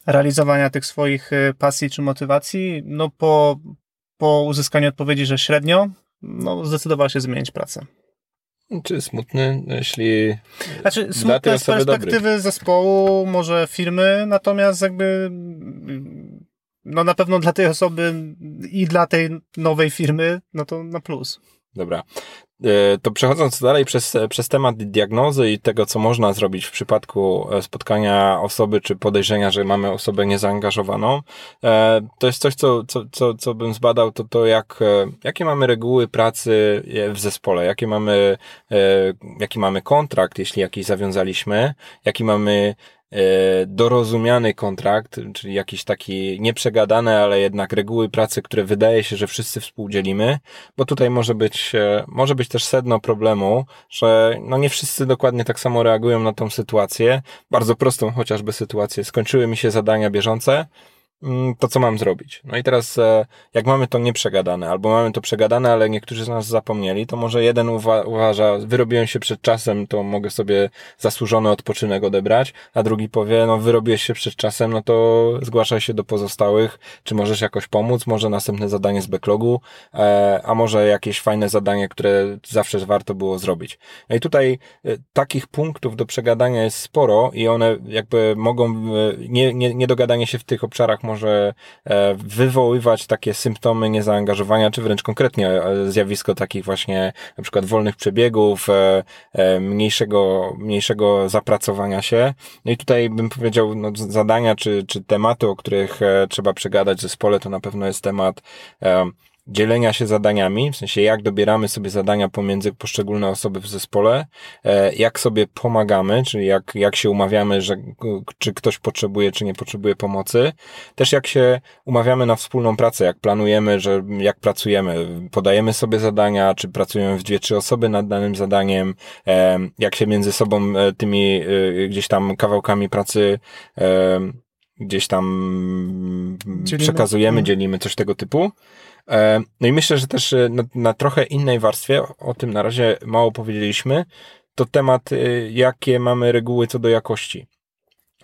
realizowania tych swoich y, pasji czy motywacji, no po, po uzyskaniu odpowiedzi, że średnio, no zdecydowała się zmienić pracę. Czy smutny, jeśli. Znaczy, smutne z perspektywy dobrych. zespołu, może firmy, natomiast jakby. No na pewno dla tej osoby i dla tej nowej firmy, no to na plus. Dobra. E, to przechodząc dalej przez, przez temat diagnozy i tego, co można zrobić w przypadku e, spotkania osoby, czy podejrzenia, że mamy osobę niezaangażowaną, e, to jest coś, co, co, co, co bym zbadał, to to jak, jakie mamy reguły pracy w zespole, jakie mamy, jaki mamy kontrakt, jeśli jakiś zawiązaliśmy, jaki mamy dorozumiany kontrakt, czyli jakiś taki nieprzegadany, ale jednak reguły pracy, które wydaje się, że wszyscy współdzielimy, bo tutaj może być, e, może być też sedno problemu, że no nie wszyscy dokładnie tak samo reagują na tą sytuację, bardzo prostą chociażby sytuację. Skończyły mi się zadania bieżące, to co mam zrobić. No i teraz, e, jak mamy to nieprzegadane, albo mamy to przegadane, ale niektórzy z nas zapomnieli, to może jeden uwa uważa, wyrobiłem się przed czasem, to mogę sobie zasłużony odpoczynek odebrać, a drugi powie, no wyrobiłeś się przed czasem, no to zgłaszaj się do pozostałych, czy możesz jakoś pomóc, może następne zadanie z backlogu, e, a może jakieś fajne zadanie, które zawsze warto było zrobić. No i tutaj e, takich punktów do przegadania jest sporo i one jakby mogą, nie, nie, niedogadanie się w tych obszarach może e, wywoływać takie symptomy niezaangażowania, czy wręcz konkretnie e, zjawisko takich właśnie na przykład wolnych przebiegów, e, mniejszego, mniejszego zapracowania się. No i tutaj bym powiedział, no, zadania czy, czy tematy, o których trzeba przegadać w zespole, to na pewno jest temat dzielenia się zadaniami, w sensie jak dobieramy sobie zadania pomiędzy poszczególne osoby w zespole, e, jak sobie pomagamy, czyli jak, jak się umawiamy, że czy ktoś potrzebuje, czy nie potrzebuje pomocy, też jak się umawiamy na wspólną pracę, jak planujemy, że jak pracujemy, podajemy sobie zadania, czy pracujemy w dwie, trzy osoby nad danym zadaniem, e, jak się między sobą e, tymi gdzieś tam kawałkami pracy gdzieś tam dzielimy. przekazujemy, mhm. dzielimy coś tego typu. E, no i myślę, że też e, na, na trochę innej warstwie, o tym na razie mało powiedzieliśmy, to temat, e, jakie mamy reguły co do jakości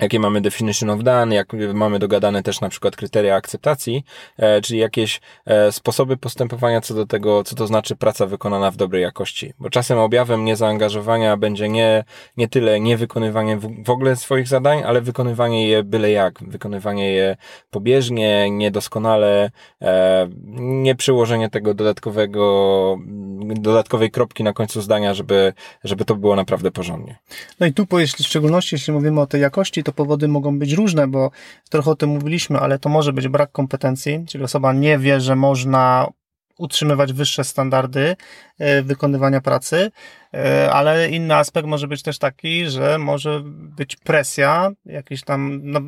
jakie mamy definition of done, jak mamy dogadane też na przykład kryteria akceptacji, e, czyli jakieś e, sposoby postępowania co do tego, co to znaczy praca wykonana w dobrej jakości. Bo czasem objawem niezaangażowania będzie nie, nie tyle niewykonywanie w, w ogóle swoich zadań, ale wykonywanie je byle jak, wykonywanie je pobieżnie, niedoskonale, e, nie przyłożenie tego dodatkowego, dodatkowej kropki na końcu zdania, żeby, żeby to było naprawdę porządnie. No i tu, jeśli w szczególności, jeśli mówimy o tej jakości, to powody mogą być różne, bo trochę o tym mówiliśmy, ale to może być brak kompetencji, czyli osoba nie wie, że można utrzymywać wyższe standardy e, wykonywania pracy, e, ale inny aspekt może być też taki, że może być presja, jakaś tam no,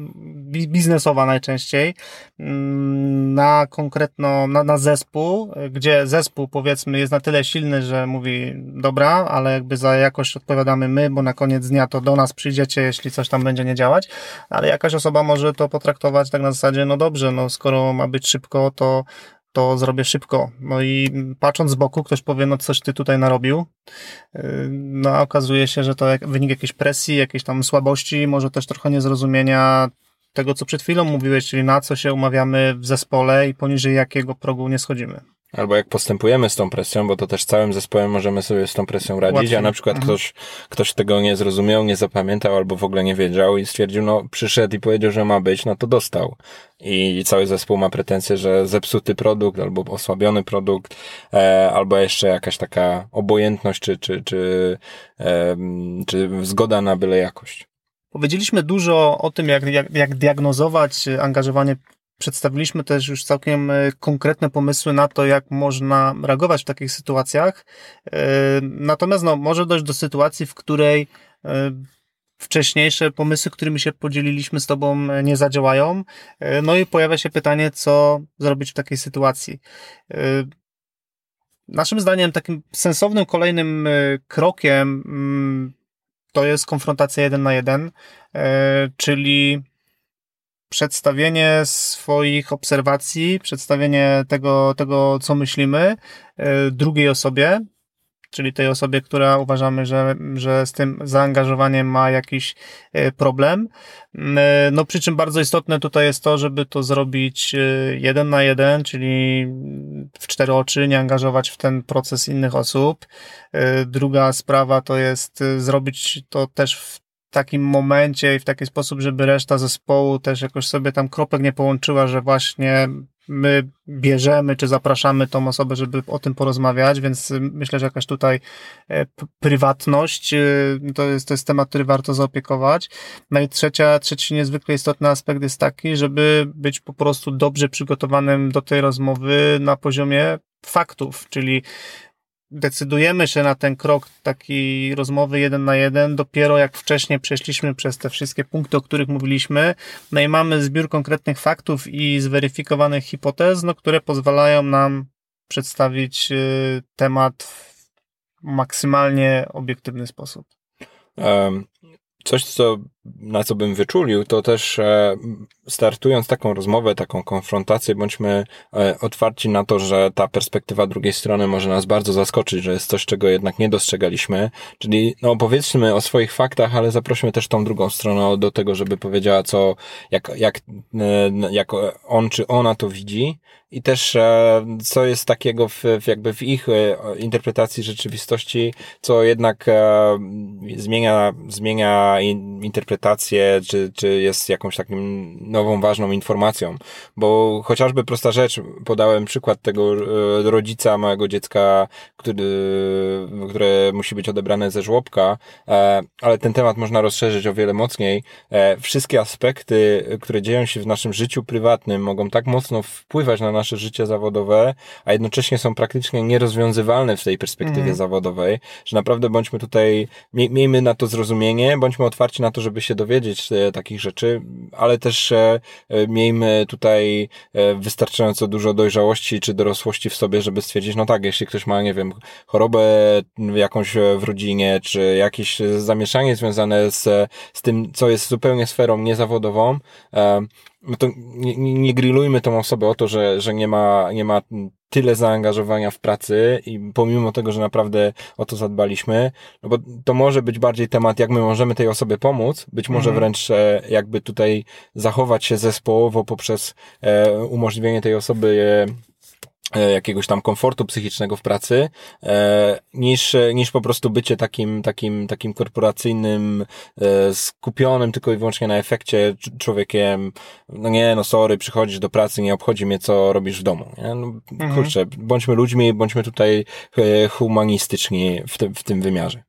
biznesowa najczęściej, mm, na konkretno, na, na zespół, gdzie zespół powiedzmy jest na tyle silny, że mówi dobra, ale jakby za jakość odpowiadamy my, bo na koniec dnia to do nas przyjdziecie, jeśli coś tam będzie nie działać, ale jakaś osoba może to potraktować tak na zasadzie, no dobrze, no skoro ma być szybko, to to zrobię szybko. No i patrząc z boku, ktoś powie, no coś ty tutaj narobił. Yy, no a okazuje się, że to wynik jakiejś presji, jakiejś tam słabości, może też trochę niezrozumienia tego, co przed chwilą mówiłeś, czyli na co się umawiamy w zespole i poniżej jakiego progu nie schodzimy. Albo jak postępujemy z tą presją, bo to też całym zespołem możemy sobie z tą presją radzić, Łatwiej. a na przykład mhm. ktoś, ktoś tego nie zrozumiał, nie zapamiętał albo w ogóle nie wiedział i stwierdził, no przyszedł i powiedział, że ma być, no to dostał. I cały zespół ma pretensje, że zepsuty produkt albo osłabiony produkt, e, albo jeszcze jakaś taka obojętność czy, czy, czy, e, czy zgoda na byle jakość. Powiedzieliśmy dużo o tym, jak, jak, jak diagnozować angażowanie Przedstawiliśmy też już całkiem e, konkretne pomysły na to, jak można reagować w takich sytuacjach. E, natomiast no, może dojść do sytuacji, w której e, wcześniejsze pomysły, którymi się podzieliliśmy z Tobą, nie zadziałają. No i pojawia się pytanie, co zrobić w takiej sytuacji. naszym zdaniem takim sensownym kolejnym krokiem mm, to jest konfrontacja jeden na jeden, czyli przedstawienie swoich obserwacji, przedstawienie tego, tego co myślimy drugiej osobie, czyli tej osobie, która uważamy, że, że z tym zaangażowaniem ma jakiś e, problem. E, no przy czym bardzo istotne tutaj jest to, żeby to zrobić e, jeden na jeden, czyli w cztery oczy, nie angażować w ten proces innych osób. Druga sprawa to jest zrobić to też w takim momencie i w taki sposób, żeby reszta zespołu też jakoś sobie tam kropek nie połączyła, że właśnie my bierzemy czy zapraszamy tą osobę, żeby o tym porozmawiać, więc myślę, że jakaś tutaj e, prywatność y, to jest, to jest temat, który warto zaopiekować. No i trzecia, trzeci niezwykle istotny aspekt jest taki, żeby być po prostu dobrze przygotowanym do tej rozmowy na poziomie faktów, czyli decydujemy się na ten krok takiej rozmowy jeden na jeden dopiero jak wcześniej przeszliśmy przez te wszystkie punkty, o których mówiliśmy, no i mamy zbiór konkretnych faktów i zweryfikowanych hipotez, no, które pozwalają nam przedstawić y, temat w maksymalnie obiektywny sposób. Um, coś, co, na co bym wyczulił, to też e, startując taką rozmowę, taką konfrontację, bądźmy e, otwarci na to, że ta perspektywa drugiej strony może nas bardzo zaskoczyć, że jest coś, czego jednak nie dostrzegaliśmy. Czyli no, opowiedzmy o swoich faktach, ale zaprośmy też tą drugą stronę do tego, żeby powiedziała, co, jak, jak, e, jak on czy ona to widzi i też co jest takiego w, jakby w ich interpretacji rzeczywistości, co jednak zmienia, zmienia interpretację, czy, czy jest jakąś takim nową, ważną informacją. Bo chociażby prosta rzecz, podałem przykład tego rodzica małego dziecka, który, które musi być odebrane ze żłobka, ale ten temat można rozszerzyć o wiele mocniej. Wszystkie aspekty, które dzieją się w naszym życiu prywatnym mogą tak mocno wpływać na nasze życie zawodowe, a jednocześnie są praktycznie nierozwiązywalne w tej perspektywie mm. zawodowej, że naprawdę bądźmy tutaj, miejmy na to zrozumienie, bądźmy otwarci na to, żeby się dowiedzieć e, takich rzeczy, ale też e, e, miejmy tutaj wystarczająco dużo dojrzałości czy dorosłości w sobie, żeby stwierdzić, no tak, jeśli ktoś ma, nie wiem, chorobę jakąś w rodzinie, czy jakieś zamieszanie związane z, z tym, co jest zupełnie sferą niezawodową, no to nie, nie grillujmy tą osobę o to, że, że nie ma, nie ma tyle zaangażowania w pracy i pomimo tego, że naprawdę o to zadbaliśmy, no bo to może być bardziej temat, jak my możemy tej osobie pomóc, być może mhm. wręcz e, jakby tutaj zachować się zespołowo poprzez e, umożliwienie tej osoby E, jakiegoś tam komfortu psychicznego w pracy, e, niż, niż po prostu bycie takim, takim, takim korporacyjnym, e, skupionym tylko i wyłącznie na efekcie człowiekiem, no nie, no sorry, przychodzisz do pracy, nie obchodzi mnie, co robisz w domu. Nie? No, mhm. Kurczę, bądźmy ludźmi, bądźmy tutaj humanistyczni w tym, w tym wymiarze.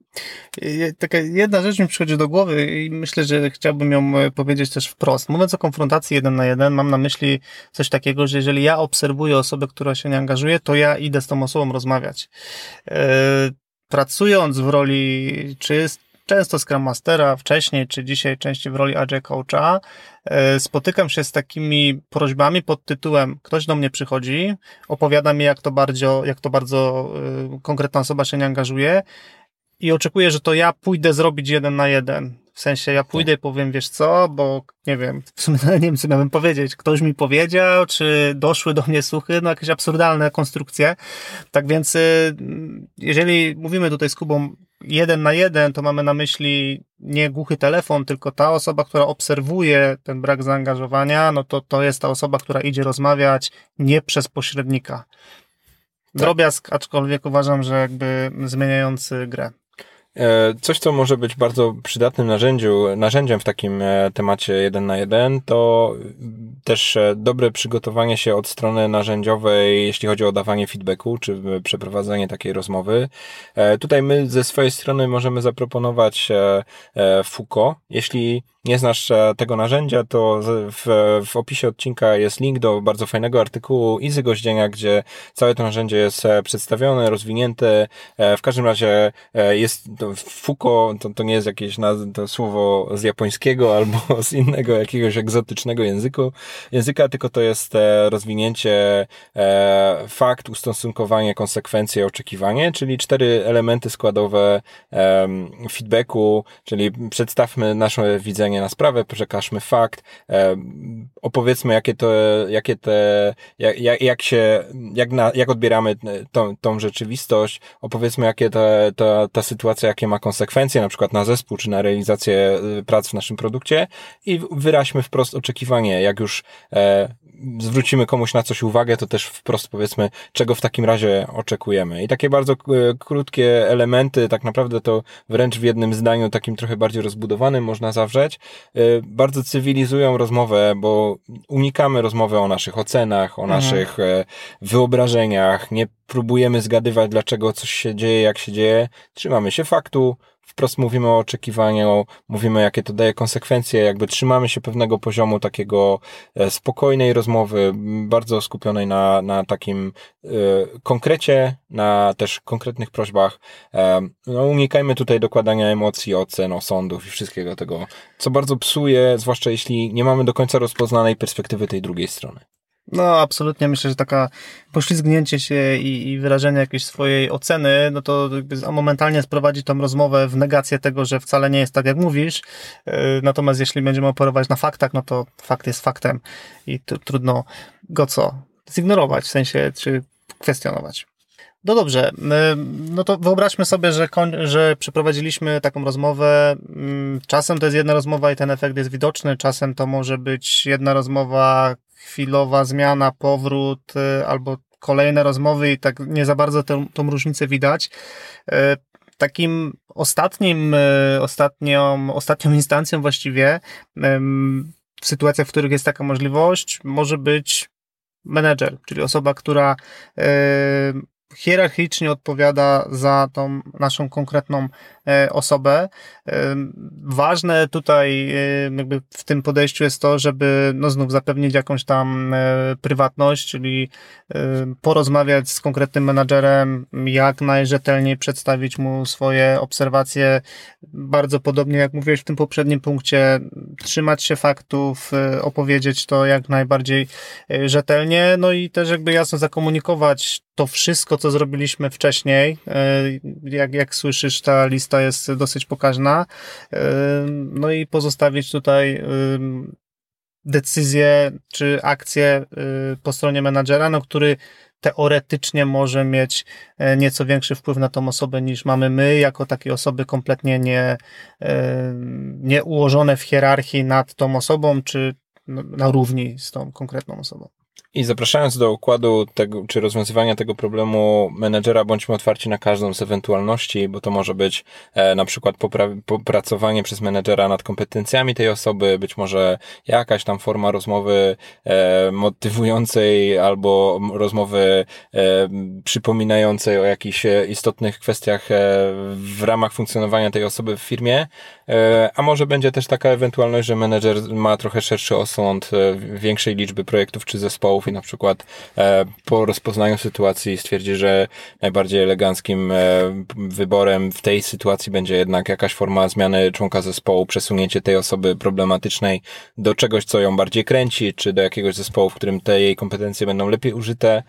Taka jedna rzecz mi przychodzi do głowy i myślę, że chciałbym ją e, powiedzieć też wprost. Mówiąc o konfrontacji jeden na jeden, mam na myśli coś takiego, że jeżeli ja obserwuję osobę, która się nie angażuje, to ja idę z tą osobą rozmawiać. E, pracując w roli czy często Scrum Mastera, wcześniej czy dzisiaj częściej w roli Agile Coacha, e, spotykam się z takimi prośbami pod tytułem ktoś do mnie przychodzi, opowiada mi jak to bardzo, jak to bardzo konkretna osoba się nie angażuje i oczekuję, że to ja pójdę zrobić jeden na jeden. W sensie ja pójdę tak. i powiem, wiesz co, bo nie wiem, w sumie nie wiem, co miałem powiedzieć. Ktoś mi powiedział, czy doszły do mnie słuchy, no jakieś absurdalne konstrukcje. Tak więc, y, jeżeli mówimy tutaj z Kubą jeden na jeden, to mamy na myśli nie głuchy telefon, tylko ta osoba, która obserwuje ten brak zaangażowania, no to to jest ta osoba, która idzie rozmawiać nie przez pośrednika. Drobiazg, aczkolwiek uważam, że jakby zmieniający grę. E, coś, co może być bardzo przydatnym narzędziu, narzędziem w takim e, temacie jeden na jeden, to też e, dobre przygotowanie się od strony narzędziowej, jeśli chodzi o dawanie feedbacku, czy przeprowadzenie takiej rozmowy. Tutaj my ze swojej strony możemy zaproponować Foucault. Jeśli nie znasz tego narzędzia, to w, w opisie odcinka jest link do bardzo fajnego artykułu Izy Goździenia, gdzie całe to narzędzie jest przedstawione, rozwinięte. W każdym razie jest to Foucault to, to nie jest jakieś to słowo z japońskiego albo z innego jakiegoś egzotycznego języku, języka, tylko to jest e, rozwinięcie e, fakt, ustosunkowanie, konsekwencje, oczekiwanie, czyli cztery elementy składowe e, feedbacku, czyli przedstawmy nasze widzenie na sprawę, przekażmy fakt, e, opowiedzmy jakie to, jakie te, jak, jak, się, jak, na, jak odbieramy tą, tą rzeczywistość, opowiedzmy jakie te, ta, ta sytuacja, jakie ma konsekwencje, na przykład na zespół, czy na realizację y, prac w naszym produkcie i wyraźmy wprost oczekiwanie, jak już e, zwrócimy komuś na coś uwagę, to też wprost powiedzmy, czego w takim razie oczekujemy. I takie bardzo krótkie elementy, tak naprawdę to wręcz w jednym zdaniu, takim trochę bardziej rozbudowanym można zawrzeć, y, bardzo cywilizują rozmowę, bo unikamy rozmowy o naszych ocenach, o mhm. naszych e, wyobrażeniach, nie próbujemy zgadywać, dlaczego coś się dzieje, jak się dzieje. Trzymamy się faktu, wprost mówimy o oczekiwaniu, mówimy jakie to daje konsekwencje, jakby trzymamy się pewnego poziomu takiego e, spokojnej rozmowy, bardzo skupionej na, na takim y, konkrecie, na też konkretnych prośbach. E, no, unikajmy tutaj dokładania emocji, ocen, osądów i wszystkiego tego, co bardzo psuje, zwłaszcza jeśli nie mamy do końca rozpoznanej perspektywy tej drugiej strony. No, absolutnie. Myślę, że taka poślizgnięcie się i, i wyrażenie jakiejś swojej oceny, no to momentalnie sprowadzi tą rozmowę w negację tego, że wcale nie jest tak, jak mówisz. E, natomiast jeśli będziemy operować na faktach, no to fakt jest faktem i trudno go co? Zignorować, w sensie, czy kwestionować. No dobrze, e, no to wyobraźmy sobie, że, że przeprowadziliśmy taką rozmowę. Mm, czasem to jest jedna rozmowa i ten efekt jest widoczny, czasem to może być jedna rozmowa, chwilowa zmiana, powrót y, albo kolejne rozmowy i tak nie za bardzo tę, tą różnicę widać. Y, takim ostatnim, y, ostatnią, ostatnią instancją właściwie w sytuacjach, w których jest taka możliwość, może być menedżer, czyli osoba, która hierarchicznie odpowiada za tą naszą konkretną osobę. E, ważne tutaj e, jakby w tym podejściu jest to, żeby no znów zapewnić jakąś tam prywatność, czyli porozmawiać z konkretnym menadżerem, jak najrzetelniej przedstawić mu swoje obserwacje. Bardzo podobnie jak mówiłeś w tym poprzednim punkcie, trzymać się faktów, opowiedzieć to jak najbardziej rzetelnie, no i też jakby jasno zakomunikować to wszystko, co zrobiliśmy wcześniej. Jak, jak słyszysz, ta lista jest dosyć pokaźna. No i pozostawić tutaj decyzję czy akcję y, po stronie menadżera, no, który teoretycznie może mieć e, nieco większy wpływ na tą osobę niż mamy my, jako takie osoby kompletnie nie, nie ułożone w hierarchii nad tą osobą, czy na równi z tą konkretną osobą. I zapraszając do układu tego, czy rozwiązywania tego problemu menedżera, bądźmy otwarci na każdą z ewentualności, bo to może być e, na przykład popracowanie przez menedżera nad kompetencjami tej osoby, być może jakaś tam forma rozmowy e, motywującej albo rozmowy e, przypominającej o jakichś istotnych kwestiach e, w ramach funkcjonowania tej osoby w firmie, e, a może będzie też taka ewentualność, że menedżer ma trochę szerszy osąd e, większej liczby projektów czy zespołów i na przykład e, po rozpoznaniu sytuacji stwierdzi, że najbardziej eleganckim e, wyborem w tej sytuacji będzie jednak jakaś forma zmiany członka zespołu, przesunięcie tej osoby problematycznej do czegoś, co ją bardziej kręci, czy do jakiegoś zespołu, w którym te jej kompetencje będą lepiej użyte,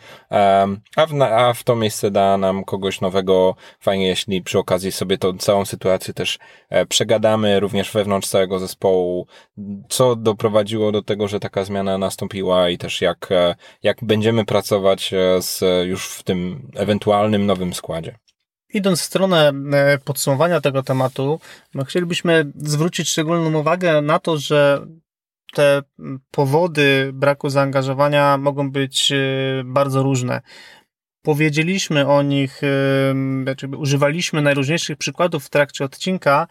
a w, a w to miejsce da nam kogoś nowego. Fajnie, jeśli przy okazji sobie tą całą sytuację też e, przegadamy, również wewnątrz całego zespołu, co doprowadziło do tego, że taka zmiana nastąpiła i też jak jak będziemy pracować e, z, już w tym ewentualnym nowym składzie. Idąc w stronę e, podsumowania tego tematu, no chcielibyśmy zwrócić szczególną uwagę na to, że te powody braku zaangażowania mogą być e, bardzo różne. Powiedzieliśmy o nich, znaczy używaliśmy najróżniejszych przykładów w trakcie odcinka,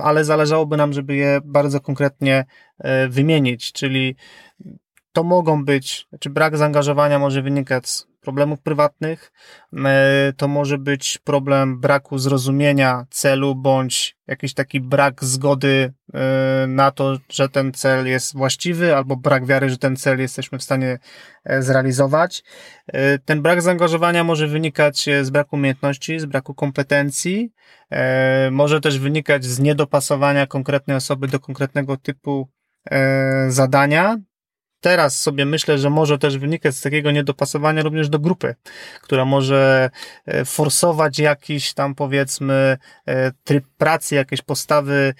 ale zależałoby nam, żeby je bardzo konkretnie wymienić, czyli to mogą być, czy brak zaangażowania może wynikać z problemów prywatnych, e, to może być problem braku zrozumienia celu bądź jakiś taki brak zgody e, na to, że ten cel jest właściwy, albo brak wiary, że ten cel jesteśmy w stanie e, zrealizować. Ten brak zaangażowania może wynikać z braku umiejętności, z braku kompetencji, może też wynikać z niedopasowania konkretnej osoby do konkretnego typu zadania, teraz sobie myślę, że może też wynikać z takiego niedopasowania również do grupy, która może e, forsować jakiś tam powiedzmy e, tryb pracy, jakieś postawy,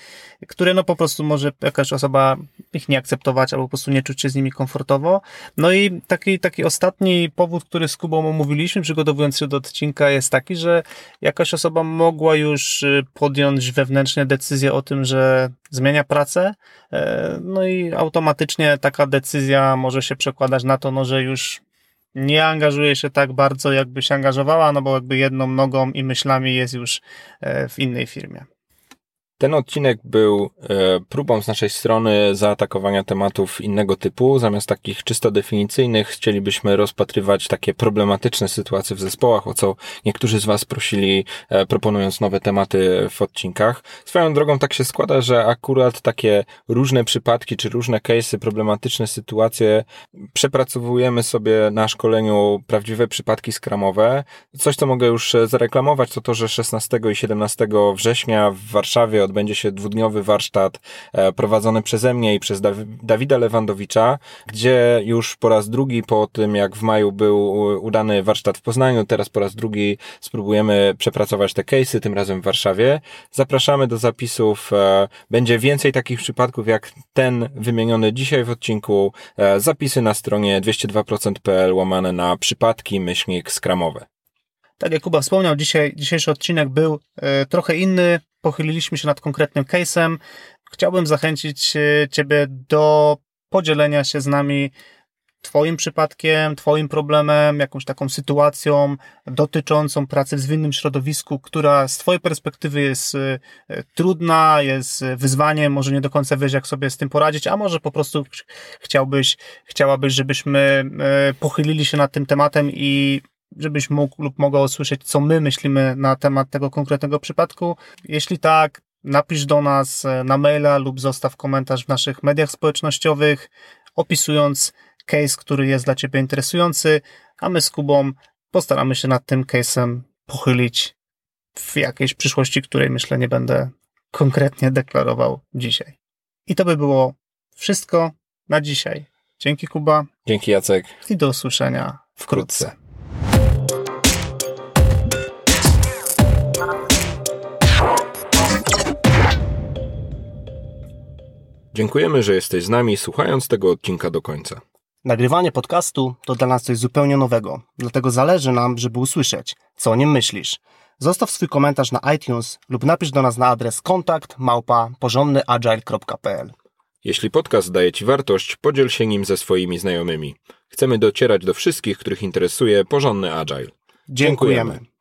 które no po prostu może jakaś osoba ich nie akceptować albo po prostu nie czuć się z nimi komfortowo. No i taki, taki ostatni powód, który z Kubą omówiliśmy, przygotowując się do odcinka jest taki, że jakaś osoba mogła już e, podjąć wewnętrznie decyzję o tym, że zmienia pracę, no i automatycznie taka decyzja decyzja może się przekładać na to, no, że już nie angażuje się tak bardzo, jakby się angażowała, no bo jakby jedną nogą i myślami jest już e, w innej firmie. Ten odcinek był e, próbą z naszej strony zaatakowania tematów innego typu. Zamiast takich czysto definicyjnych chcielibyśmy rozpatrywać takie problematyczne sytuacje w zespołach, o co niektórzy z Was prosili, e, proponując nowe tematy w odcinkach. Swoją drogą tak się składa, że akurat takie różne przypadki czy różne case'y, problematyczne sytuacje przepracowujemy sobie na szkoleniu prawdziwe przypadki skramowe. Coś, co mogę już zareklamować, to to, że 16 i 17 września w Warszawie odbędzie się dwudniowy warsztat e, prowadzony przeze mnie i przez Dawida Lewandowicza, gdzie już po raz drugi po tym, jak w maju był udany warsztat w Poznaniu, teraz po raz drugi spróbujemy przepracować te case'y, tym razem w Warszawie. Zapraszamy do zapisów. E, będzie więcej takich przypadków jak ten wymieniony dzisiaj w odcinku. E, zapisy na stronie 202%.pl łamane na przypadki myślnik skramowe. Tak jak Kuba wspomniał, dzisiaj, dzisiejszy odcinek był trochę inny. Pochyliliśmy się nad konkretnym case'em. Chciałbym zachęcić e, Ciebie do podzielenia się z nami Twoim przypadkiem, Twoim problemem, jakąś taką sytuacją dotyczącą pracy w zwinnym środowisku, która z Twojej perspektywy jest e, trudna, jest wyzwaniem, może nie do końca wiesz, jak sobie z tym poradzić, a może po prostu chciałbyś, chciałabyś, żebyśmy pochylili się nad tym tematem i żebyś mógł lub mogła usłyszeć, co my myślimy na temat tego konkretnego przypadku. Jeśli tak, napisz do nas e, na maila lub zostaw komentarz w naszych mediach społecznościowych, opisując case, który jest dla Ciebie interesujący, a my z Kubą postaramy się nad tym case'em pochylić w jakiejś przyszłości, której myślę nie będę konkretnie deklarował dzisiaj. I to by było wszystko na dzisiaj. Dzięki Kuba. Dzięki Jacek. I do usłyszenia wkrótce. Dziękujemy, że jesteś z nami słuchając tego odcinka do końca. Nagrywanie podcastu to dla nas coś zupełnie nowego, dlatego zależy nam, żeby usłyszeć, co o nim myślisz. Zostaw swój komentarz na iTunes lub napisz do nas na adres kontakt małpa porządnyagile.pl. Jeśli podcast daje Ci wartość, podziel się nim ze swoimi znajomymi. Chcemy docierać do wszystkich, których interesuje porządny agile. Dziękujemy. Dziękujemy.